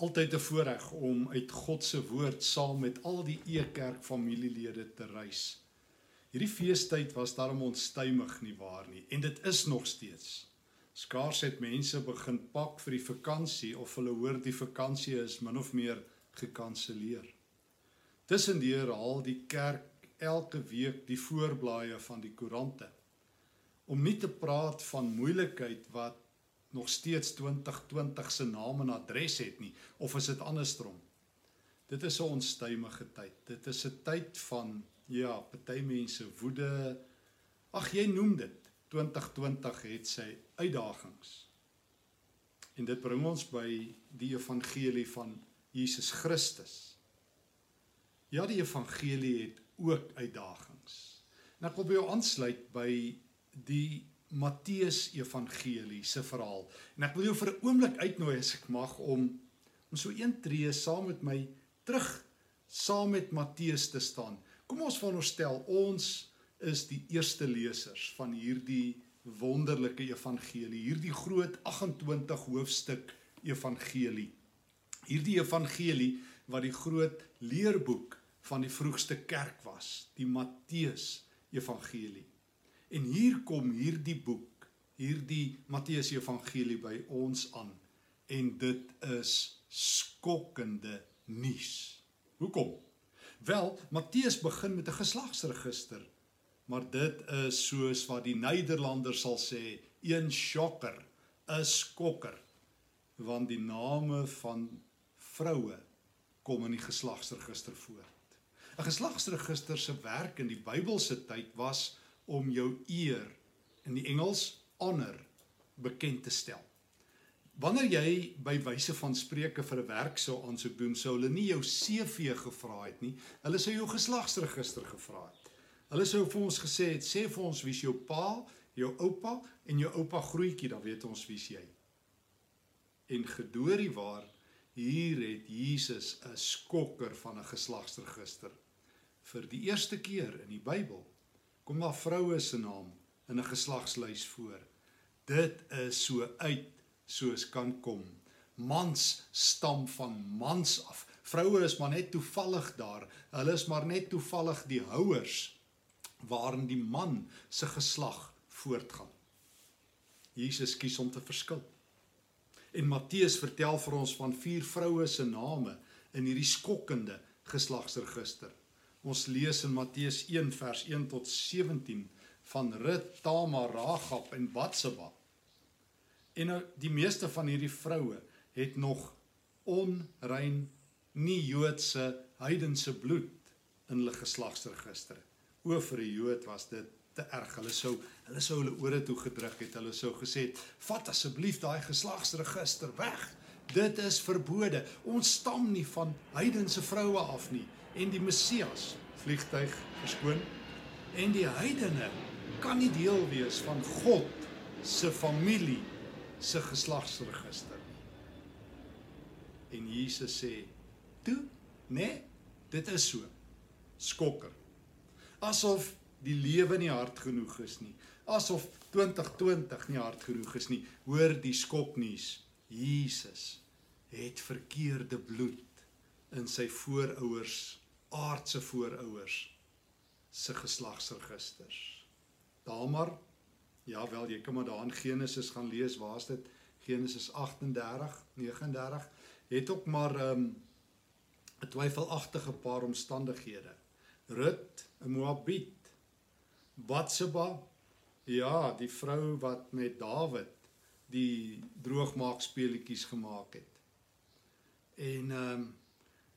altyd 'n voorreg om uit God se woord saam met al die E-kerk familielede te reis. Hierdie feestyd was daarom onstuimig nie waar nie en dit is nog steeds. Skaars het mense begin pak vir die vakansie of hulle hoor die vakansie is min of meer gekanselleer. Tussendeur haal die kerk elke week die voorblaaie van die koerante. Om nie te praat van moeilikheid wat nog steeds 2020 se naam en adres het nie of is dit andersom? Dit is 'n onstuimige tyd. Dit is 'n tyd van ja, party mense woede. Ag jy noem dit 2020 het sy uitdagings. En dit bring ons by die evangelie van Jesus Christus. Ja, die evangelie het ook uitdagings. En ek wil by jou aansluit by die Matteus Evangelie se verhaal. En ek wil jou vir 'n oomblik uitnooi as ek mag om om so een tree saam met my terug saam met Matteus te staan. Kom ons veronderstel ons is die eerste lesers van hierdie wonderlike evangelie, hierdie groot 28 hoofstuk evangelie. Hierdie evangelie wat die groot leerboek van die vroegste kerk was, die Matteus Evangelie. En hier kom hierdie boek, hierdie Matteus Evangelie by ons aan en dit is skokkende nuus. Hoekom? Wel, Matteus begin met 'n geslagsregister, maar dit is soos wat die Nederlanders sal sê, een shocker, 'n skokker, want die name van vroue kom in die geslagsregister voor. 'n Geslagsregister se werk in die Bybelse tyd was om jou eer in die Engels honor bekend te stel. Wanneer jy by wyse van spreuke vir 'n werk sou aansoek doen, sou hulle nie jou CV gevra het nie. Hulle sou jou geslagsregister gevra het. Hulle sou vir ons gesê het, sê vir ons wie's jou pa, jou oupa en jou oupa grootjie, dan weet ons wie's jy. En gedoorie waar hier het Jesus 'n skokker van 'n geslagsregister vir die eerste keer in die Bybel kom daar vroue se naam in 'n geslagslys voor. Dit is so uit soos kan kom. Mans stam van mans af. Vroue is maar net toevallig daar. Hulle is maar net toevallig die houers waarin die man se geslag voortgaan. Jesus kies om te verskil. En Matteus vertel vir ons van vier vroue se name in hierdie skokkende geslagsregister. Ons lees in Matteus 1 vers 1 tot 17 van Rut, Tamar, Ragab en Batseba. En nou die meeste van hierdie vroue het nog onrein nie Joodse heidense bloed in hulle geslagsregister. O vir 'n Jood was dit te erg. Hulle sou hulle sou hulle ore toe gedruk het. Hulle sou gesê het: "Vat asseblief daai geslagsregister weg. Dit is verbode. Ons stam nie van heidense vroue af nie." En die Messias vliegtyg verskoon en die heidene kan nie deel wees van God se familie se geslagsregister nie. En Jesus sê: "Toe, nee, dit is so. Skokker. Asof die lewe nie hard genoeg is nie. Asof 2020 nie hard genoeg is nie. Hoor die skoknuus. Jesus het verkeerde bloed in sy voorouers aardse voorouers se geslagsregisters. Tamar, ja wel, jy kan maar daar in Genesis gaan lees, waar's dit? Genesis 38, 39 het ook maar 'n um, twyfelagtige paar omstandighede. Rut, 'n Moabiet. Batseba, ja, die vrou wat met Dawid die droogmaak speletjies gemaak het. En ehm um,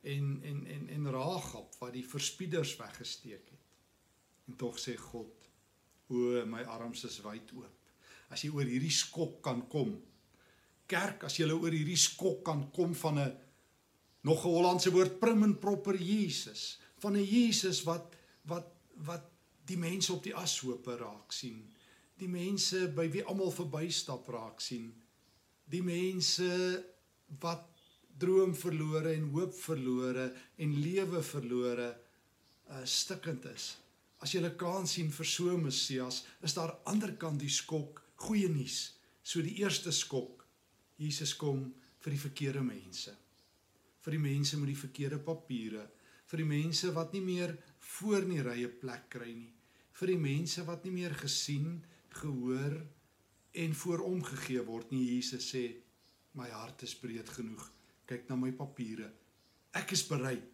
en en en en Ragab wat die verspieders weggesteek het. En tog sê God: "O, my arms is wyd oop. As jy oor hierdie skok kan kom. Kerk, as jy oor hierdie skok kan kom van 'n nog 'n Hollandse woord prim en proper Jesus, van 'n Jesus wat wat wat die mense op die ashope raak sien. Die mense by wie almal verbystap raak sien. Die mense wat droom verlore en hoop verlore en lewe verlore uh, stikkend is. As jy 'n kans sien vir so 'n Messias, is daar ander kant die skok, goeie nuus. So die eerste skok, Jesus kom vir die verkeerde mense. vir die mense met die verkeerde papiere, vir die mense wat nie meer voor in die rye plek kry nie, vir die mense wat nie meer gesien, gehoor en vooromgegee word nie. Jesus sê, my hart is breed genoeg. Kyk na my papiere. Ek is bereid.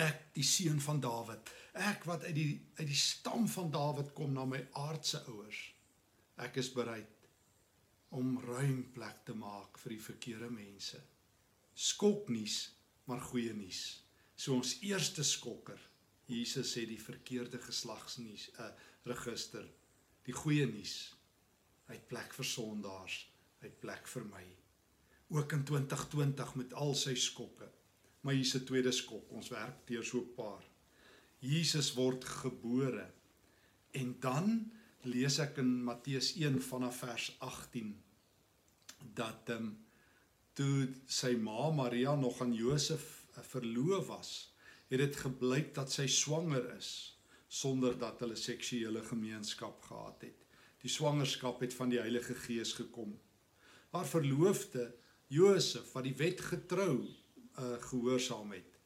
Ek, die seun van Dawid, ek wat uit die uit die stam van Dawid kom na my aardse ouers. Ek is bereid om ruim plek te maak vir die verkeerde mense. Skoknuus, maar goeie nuus. So ons eerste skokker. Jesus sê die verkeerde geslagsnuus, 'n uh, register. Die goeie nuus. Hy het plek vir sondaars, hy het plek vir my. Ook in 2020 met al sy skokke. Maar hier's 'n tweede skok. Ons werk deur so 'n paar. Jesus word gebore. En dan lees ek in Matteus 1 vanaf vers 18 dat ehm um, toe sy ma Maria nog aan Josef eh, verloof was, het dit gebleik dat sy swanger is sonder dat hulle seksuele gemeenskap gehad het. Die swangerskap het van die Heilige Gees gekom. Haar verloofde Josef wat die wet getrou uh, gehoorsaam het,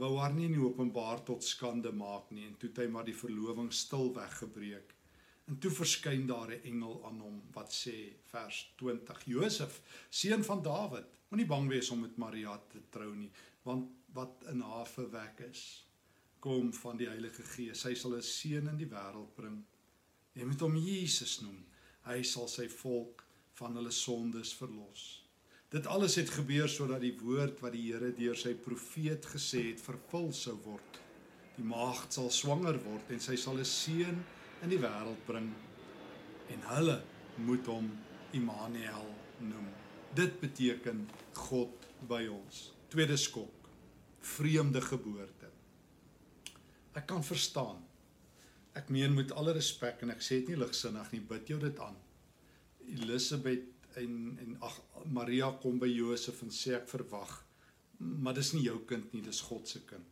wou haar nie in openbaar tot skande maak nie en toe het hy maar die verloving stil weggebreek. En toe verskyn daar 'n engel aan hom wat sê vers 20: Josef, seun van Dawid, moenie bang wees om met Maria te trou nie, want wat in haar verwek is, kom van die Heilige Gees. Hy sal 'n seun in die wêreld bring. Jy moet hom Jesus noem. Hy sal sy volk van hulle sondes verlos. Dit alles het gebeur sodat die woord wat die Here deur sy profeet gesê het vervul sou word. Die maagd sal swanger word en sy sal 'n seun in die wêreld bring en hulle moet hom Immanuel noem. Dit beteken God by ons. Tweede skok. Vreemde geboorte. Ek kan verstaan. Ek meen met alle respek en ek sê dit nie ligsinnig nie, bid jou dit aan. Elisabeth en en ag Maria kom by Josef en sê ek verwag, maar dis nie jou kind nie, dis God se kind.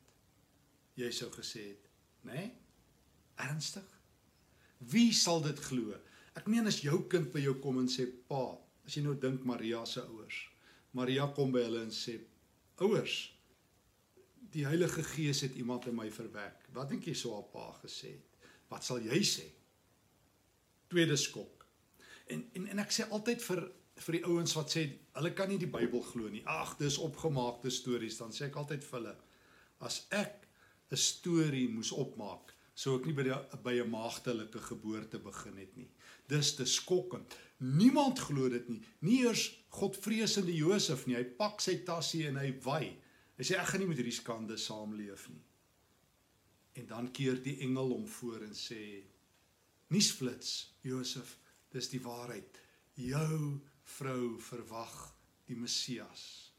Jy sou gesê het, né? Nee? Ernstig? Wie sal dit glo? Ek meen as jou kind by jou kom en sê pa, as jy nou dink Maria se ouers. Maria kom by hulle en sê ouers, die Heilige Gees het iemand in my verwek. Wat dink jy sou haar pa gesê het? Wat sal jy sê? Tweede skok. En en en ek sê altyd vir vir die ouens wat sê hulle kan nie die Bybel glo nie. Ag, dis opgemaakte stories. Dan sê ek altyd vir hulle as ek 'n storie moes opmaak, sou ek nie by die, by 'n maagdelike geboorte begin het nie. Dis te skokkend. Niemand glo dit nie. Nie eers Godvreesende Josef nie. Hy pak sy tassie en hy wy. Hy sê ek gaan nie met hierdie skande saamleef nie. En dan keer die engel hom voor en sê: "Nuusflits, Josef, dis die waarheid. Jou vrou verwag die Messias.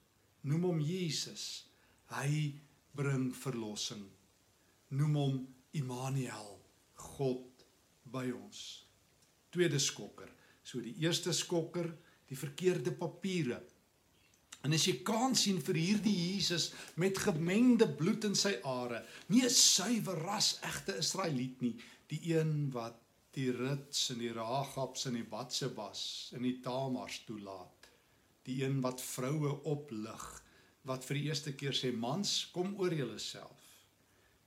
Noem hom Jesus. Hy bring verlossing. Noem hom Immanuel, God by ons. Tweede skokker. So die eerste skokker, die verkeerde papiere. En as jy kan sien vir hierdie Jesus met gemengde bloed in sy are, nie 'n suiwer ras egte Israeliet nie, die een wat die Rits en die Ragabs en die Batsebas en die Tamars toelaat. Die een wat vroue oplig, wat vir die eerste keer sê mans, kom oor julleself.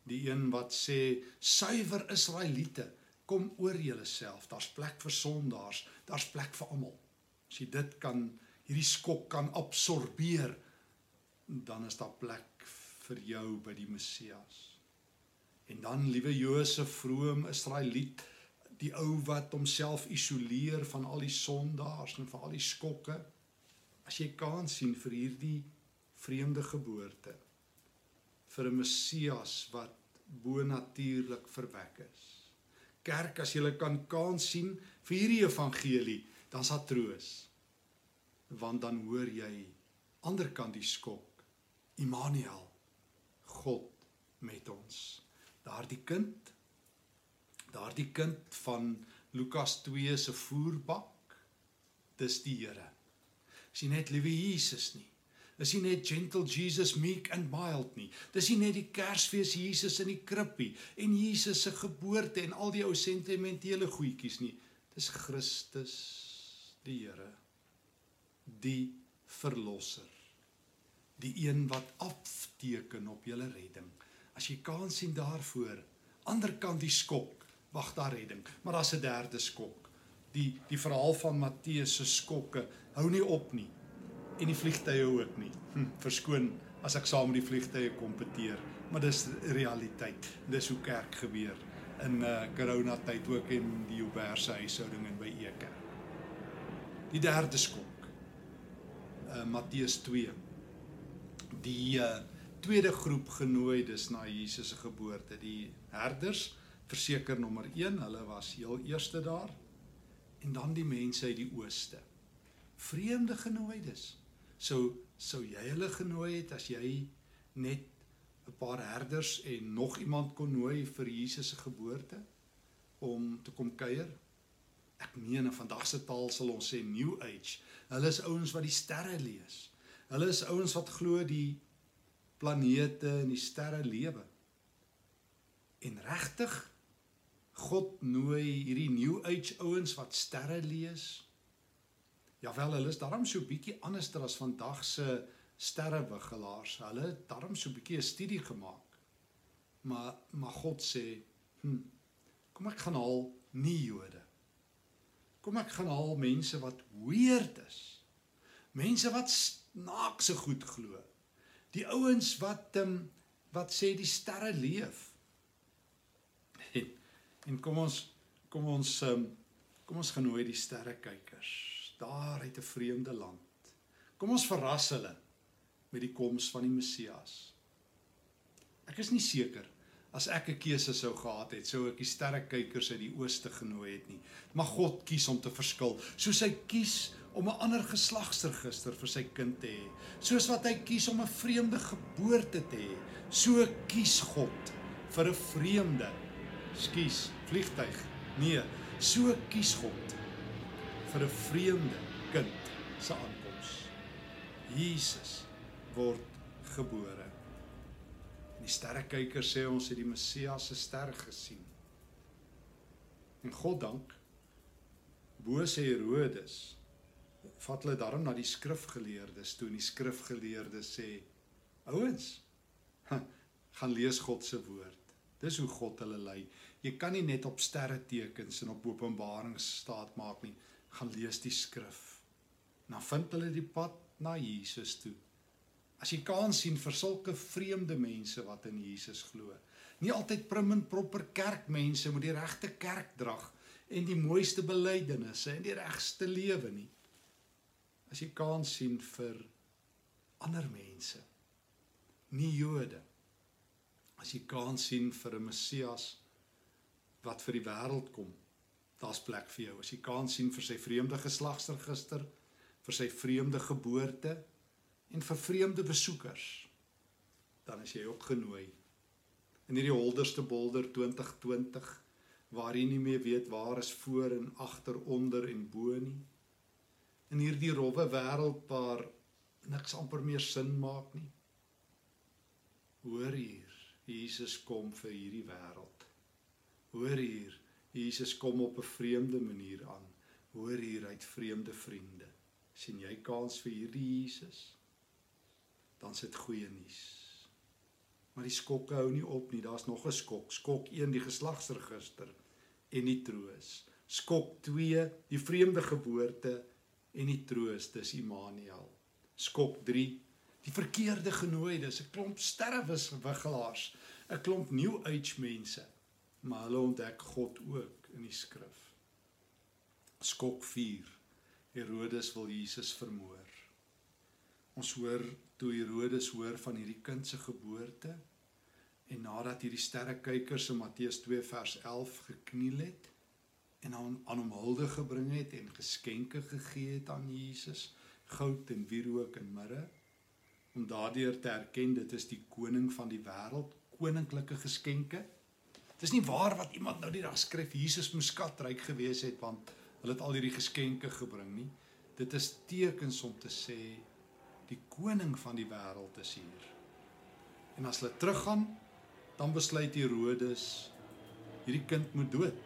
Die een wat sê suiwer Israeliete kom oor julleself. Daar's plek vir sondaars daar's plek vir almal. As jy dit kan hierdie skok kan absorbeer dan is daar plek vir jou by die Messias. En dan liewe Josef vroom Israeliet die ou wat homself isoleer van al die sondaars en van al die skokke as jy kan sien vir hierdie vreemde geboorte vir 'n Messias wat bonatuurlik verwek is. Kerk, as jy kan kans sien vir hierdie evangelie, dan sal troos. Want dan hoor jy ander kant die skok. Immanuel, God met ons. Daardie kind, daardie kind van Lukas 2 se voerbak, dis die Here. Sien net liewe Jesus nie. Dis nie net gentle Jesus meek and mild nie. Dis nie net die Kersfees Jesus in die krippie en Jesus se geboorte en al die ou sentimentele goedjies nie. Dis Christus die Here, die verlosser. Die een wat afteken op julle redding. As jy kans sien daarvoor, ander kant die skok, wag daar redding, maar daar's 'n derde skok. Die die verhaal van Matteus se skokke hou nie op nie. En die vliegtye ook nie. Hm, verskoon as ek saam met die vliegtye kompeteer, maar dis realiteit. Dis hoe kerk gebeur in uh corona tyd ook en die Joberse huishouding en by Eke. Die derde skok. Uh Matteus 2. Die uh tweede groep genooides na Jesus se geboorte, die herders, verseker nommer 1, hulle was heel eerste daar. En dan die mense uit die ooste. Vreemde genooides. Sou sou jy hulle genooi het as jy net 'n paar herders en nog iemand kon nooi vir Jesus se geboorte om te kom kuier? Ek meen in vandag se taal sal ons sê new age. Hulle is ouens wat die sterre lees. Hulle is ouens wat glo die planete en die sterre lewe. En regtig God nooi hierdie new age ouens wat sterre lees. Ja wel, hulle is daarom so bietjie anderster as vandag se sterrewiggelaars. Hulle het daarom so bietjie 'n studie gemaak. Maar maar God sê, hm, kom ek gaan haal nie Jode. Kom ek gaan haal mense wat weird is. Mense wat snaakse goed glo. Die ouens wat um, wat sê die sterre leef. En, en kom ons kom ons um, kom ons genooi die sterrekykers daar uit 'n vreemde land. Kom ons verras hulle met die koms van die Messias. Ek is nie seker as ek 'n keuse sou gehad het, sou ek die sterrekykers uit die ooste genooi het nie. Maar God kies om te verskil, soos hy kies om 'n ander geslagsregister vir sy kind te hê, soos wat hy kies om 'n vreemde geboorte te hê, so kies God vir 'n vreemde skuis vliegtyg. Nee, so kies God vir 'n vreemde kind se aankoms. Jesus word gebore. En die sterrekyker sê ons het die Messias se ster gesien. En God dank bo sê Herodes vat hulle daarom na die skrifgeleerdes toe en die skrifgeleerdes sê ouens gaan lees God se woord. Dis hoe God hulle lei. Jy kan nie net op sterre tekens en op openbarings staat maak nie. Gaan lees die skrif. Dan vind hulle die pad na Jesus toe. As jy kan sien vir sulke vreemde mense wat in Jesus glo. Nie altyd prim en proper kerkmense met die regte kerkdrag en die mooiste belydenisse en die regste lewe nie. As jy kan sien vir ander mense. Nie Jode. As jy kan sien vir 'n Messias wat vir die wêreld kom. Daar's plek vir jou. As jy kan sien vir sy vreemde geslagsregister, vir sy vreemde geboorte, en vir vreemde besoekers dan is jy ook genooi in hierdie holderste bolder 2020 waar jy nie meer weet waar is voor en agter onder en bo nie in hierdie rowwe wêreld waar niks amper meer sin maak nie hoor hier Jesus kom vir hierdie wêreld hoor hier Jesus kom op 'n vreemde manier aan hoor hier uit vreemde vriende sien jy kans vir hierdie Jesus dan sit goeie nuus. Maar die skokke hou nie op nie. Daar's nog 'n skok. Skok 1 die geslagsregister en die troos. Skok 2 die vreemde geboorte en die troos dis Immanuel. Skok 3 die verkeerde genooides, 'n klomp sterwes wiggelaars, 'n klomp new age mense. Maar hulle ontdek God ook in die skrif. Skok 4 Herodes wil Jesus vermoor. Ons hoor toe Herodes hoor van hierdie kind se geboorte en nadat hierdie sterrekykers in Matteus 2 vers 11 gekniel het en aan aan hom hulde gebring het en geskenke gegee het aan Jesus, goud en wierook en mirre om daardeur te erken dit is die koning van die wêreld, koninklike geskenke. Dit is nie waar wat iemand nou die dag skryf Jesus moes skatryk gewees het want hulle het al hierdie geskenke gebring nie. Dit is tekens om te sê die koning van die wêreld is hier. En as hulle teruggaan, dan besluit Herodes hierdie kind moet dood.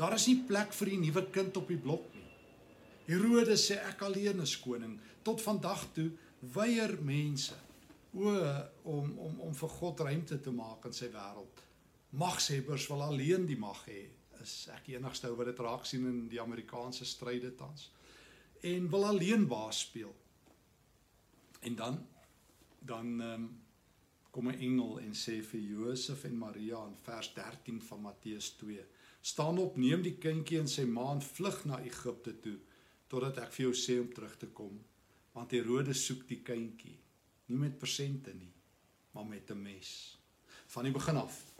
Daar is nie plek vir die nuwe kind op die blok nie. Herodes sê ek alleen is koning. Tot vandag toe weier mense o om om om vir God ruimte te maak in sy wêreld. Magshebbers wil alleen die mag hê. Is ek enigste ou wat dit raak sien in die Amerikaanse stryde tans? En wil alleen baas speel. En dan dan ehm um, kom 'n engel en sê vir Josef en Maria in vers 13 van Matteus 2: "Staan op, neem die kindjie en sy ma en vlug na Egipte toe totdat ek vir jou sê om terug te kom, want Herodes soek die kindjie, nie met persente nie, maar met 'n mes." Van die begin af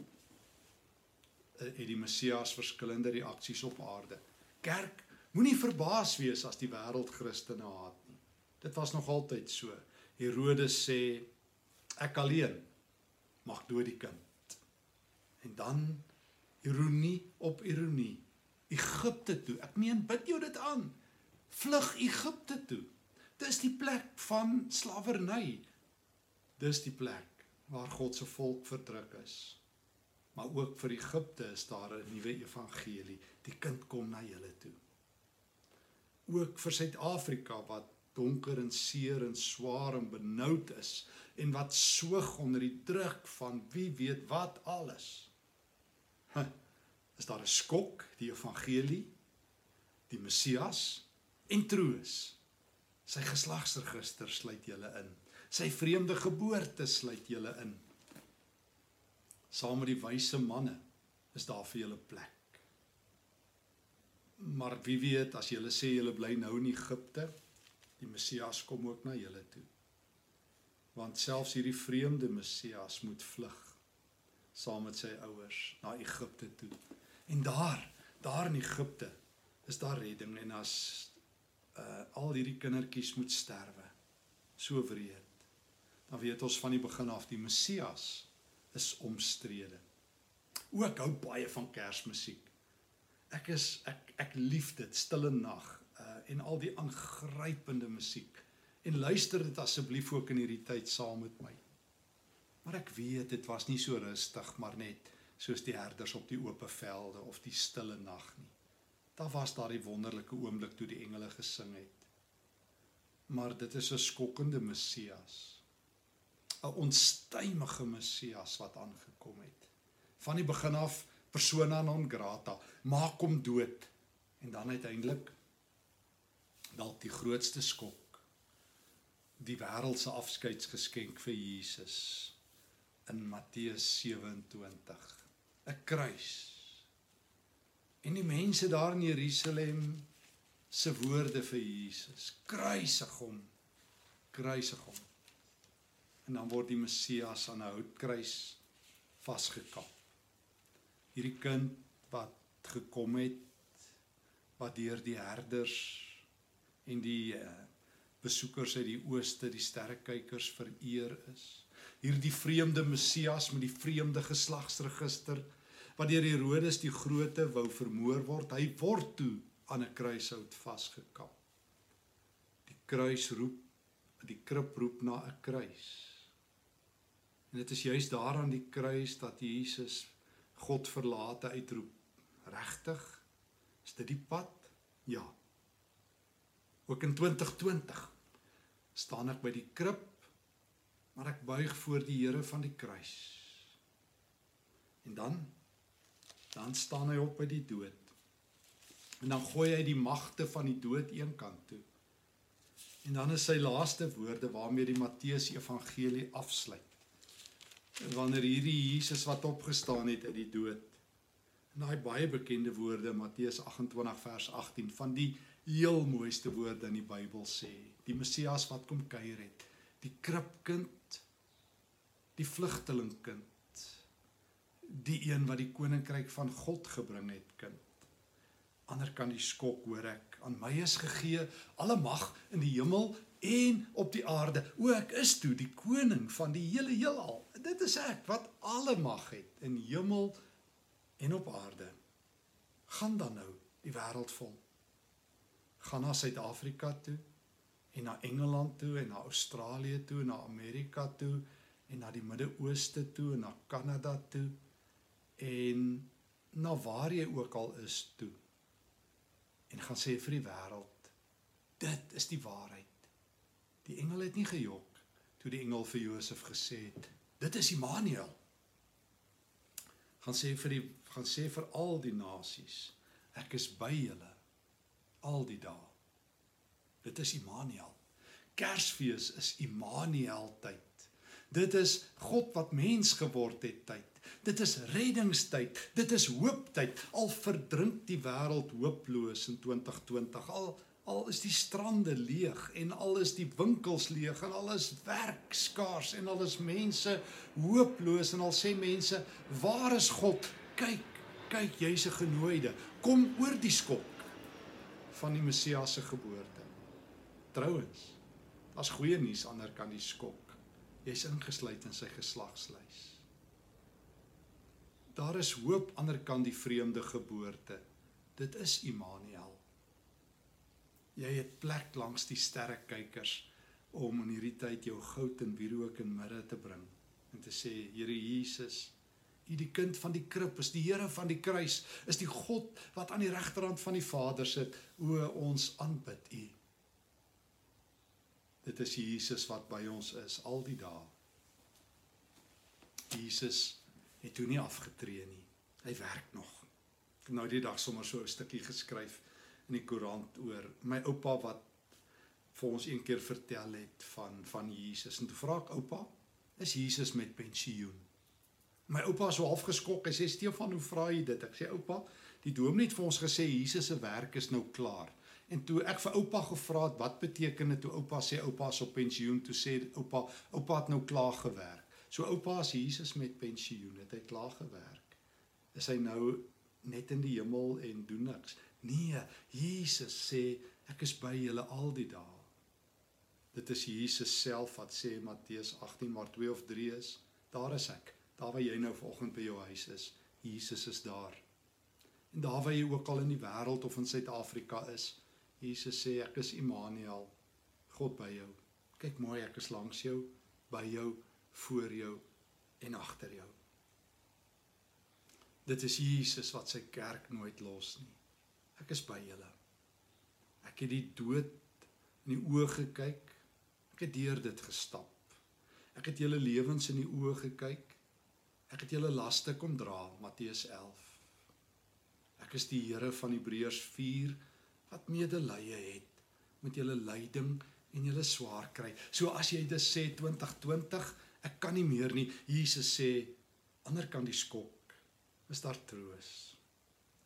het die Messias verskillende reaksies op aarde. Kerk, moenie verbaas wees as die wêreld Christene haat nie. Dit was nog altyd so. Herodes sê ek alleen mag dood die kind. En dan ironie op ironie. Egipte toe. Ek meen bid jou dit aan. Vlug Egipte toe. Dis die plek van slawerny. Dis die plek waar God se volk verdruk is. Maar ook vir Egipte is daar 'n nuwe evangelie. Die kind kom na julle toe. Ook vir Suid-Afrika wat donker en seer en swaar en benoud is en wat soog onder die druk van wie weet wat alles. Huh, is daar 'n skok, die evangelie, die Messias en troos. Sy geslagsregister sluit julle in. Sy vreemde geboorte sluit julle in. Saam met die wyse manne is daar vir julle plek. Maar wie weet as julle sê julle bly nou in Egipte, die Messias kom ook na julle toe want selfs hierdie vreemde Messias moet vlug saam met sy ouers na Egipte toe. En daar, daar in Egipte is daar redding en as uh al hierdie kindertjies moet sterwe. So wreed. Dan weet ons van die begin af die Messias is omstrede. Ook hou baie van Kersmusiek. Ek is ek ek lief dit, Stille Nag uh en al die aangrypende musiek en luister dit asseblief ook in hierdie tyd saam met my. Maar ek weet dit was nie so rustig maar net soos die herders op die oop velde of die stille nag nie. Daar was daardie wonderlike oomblik toe die engele gesing het. Maar dit is 'n skokkende Messias. 'n Onstuimige Messias wat aangekom het. Van die begin af persona non grata, maak hom dood en dan uiteindelik dalk die grootste skok die wêreld se afskeidsgeskenk vir Jesus in Matteus 27 'n kruis en die mense daar in Jerusalem se woorde vir Jesus kruisig hom kruisig hom en dan word die Messias aan 'n houtkruis vasgekap hierdie kind wat gekom het wat deur die herders en die uh, besoekers uit die ooste, die sterrekykers vereer is. Hierdie vreemde Messias met die vreemde geslagsregister wat deur Herodes die Grote wou vermoor word, hy word toe aan 'n kruishout vasgekap. Die kruis roep, die krib roep na 'n kruis. En dit is juis daar aan die kruis dat Jesus God verlate uitroep. Regtig? Is dit die pad? Ja. Ook in 2020 staan ek by die krib, maar ek buig voor die Here van die kruis. En dan dan staan hy op by die dood. En dan gooi hy die magte van die dood eenkant toe. En dan is sy laaste woorde waarmee die Matteus Evangelie afsluit. Wanneer hierdie Jesus wat opgestaan het uit die dood. En daai baie bekende woorde Matteus 28 vers 18 van die heel mooiste woorde in die Bybel sê die Messias wat kom kuier het, die kribkind, die vlugtelingkind, die een wat die koninkryk van God gebring het, kind. Ander kan die skok hoor ek, aan my is gegee alle mag in die hemel en op die aarde. O ek is toe die koning van die hele heelal. Dit is ek wat alle mag het in hemel en op aarde. Gaan dan nou die wêreld vol. Gaan na Suid-Afrika toe en na Engeland toe en na Australië toe en na Amerika toe en na die Midde-Ooste toe en na Kanada toe en na waar jy ook al is toe. En gaan sê vir die wêreld dit is die waarheid. Die engel het nie gejok toe die engel vir Josef gesê het: "Dit is Immanuel." Gaan sê vir die gaan sê vir al die nasies: "Ek is by julle al die dae." Dit is Immanuel. Kersfees is Immanuel tyd. Dit is God wat mens geword het tyd. Dit is reddingstyd. Dit is hooptyd. Al verdrink die wêreld hooploos in 2020. Al al is die strande leeg en al is die winkels leeg en al is werk skaars en al is mense hooploos en al sê mense, "Waar is God? Kyk, kyk, jy's 'n genooide. Kom oor die skok van die Messias se geboorte." Trouwens, daar's goeie nuus aan die ander kant die skok. Jy's ingesluit in sy geslagslys. Daar is hoop ander kant die vreemde geboorte. Dit is Immanuel. Jy het plek langs die sterrekykers om in hierdie tyd jou goud en wierook in midde te bring en te sê Here Jesus, U die kind van die krib, is die Here van die kruis, is die God wat aan die regterhand van die Vader sit, o ons aanbid U. Dit is Jesus wat by ons is al die dae. Jesus het toe nie afgetree nie. Hy werk nog. Ek het nou die dag sommer so 'n stukkie geskryf in die koerant oor my oupa wat vir ons een keer vertel het van van Jesus en toe vra ek oupa, is Jesus met pensioen? My oupa was so half geskok. Hy sê Stefan, hoe vra jy dit? Ek sê oupa, die dominee het vir ons gesê Jesus se werk is nou klaar. En toe ek vir oupa gevra het wat beteken dit toe oupa sê oupa is op pensioen, toe sê oupa, oupa het nou klaar gewerk. So oupa as Jesus met pensioen, het hy klaar gewerk. Is hy nou net in die hemel en doen niks? Nee, Jesus sê ek is by julle al die dae. Dit is Jesus self wat sê Matteus 18 maar 2 of 3 is, daar is ek. Daar waar jy nou vanoggend by jou huis is, Jesus is daar. En daar waar jy ook al in die wêreld of in Suid-Afrika is, Jesus sê ek is Immanuel, God by jou. Kyk mooi, ek is langs jou, by jou voor jou en agter jou. Dit is Jesus wat sy kerk nooit los nie. Ek is by julle. Ek het die dood in die oë gekyk. Ek het deur dit gestap. Ek het julle lewens in die oë gekyk. Ek het julle laste kom dra, Matteus 11. Ek is die Here van Hebreërs 4 wat medelee het met julle lyding en julle swaar kry. So as jy dit sê 2020 Ek kan nie meer nie. Jesus sê ander kan die skok. Is daar troos?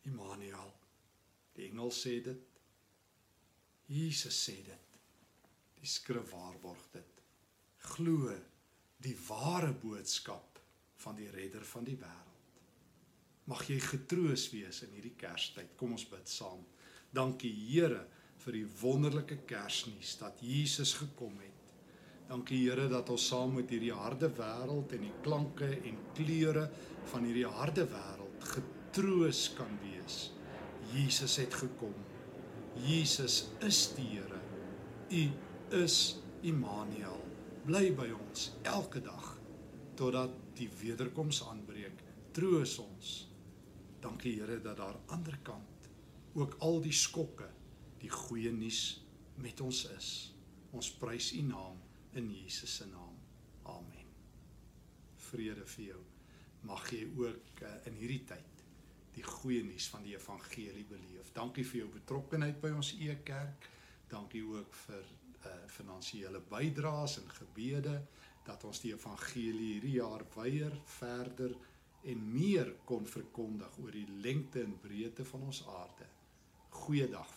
Immanuel. Die engel sê dit. Jesus sê dit. Die skrif waarborg dit. Glo die ware boodskap van die redder van die wêreld. Mag jy getroos wees in hierdie Kerstyd. Kom ons bid saam. Dankie Here vir die wonderlike Kersnuus dat Jesus gekom het Dankie Here dat ons saam met hierdie harde wêreld en die klanke en kleure van hierdie harde wêreld getroos kan wees. Jesus het gekom. Jesus is die Here. U is Immanuel. Bly by ons elke dag totdat die wederkoms aanbreek. Troos ons. Dankie Here dat daar aan die ander kant ook al die skokke die goeie nuus met ons is. Ons prys U naam in Jesus se naam. Amen. Vrede vir jou. Mag jy ook uh, in hierdie tyd die goeie nuus van die evangelie beleef. Dankie vir jou betrokkeheid by ons e-kerk. Dankie ook vir uh finansiële bydraes en gebede dat ons die evangelie hierdie jaar weier verder en meer kon verkondig oor die lengte en breedte van ons aarde. Goeiedag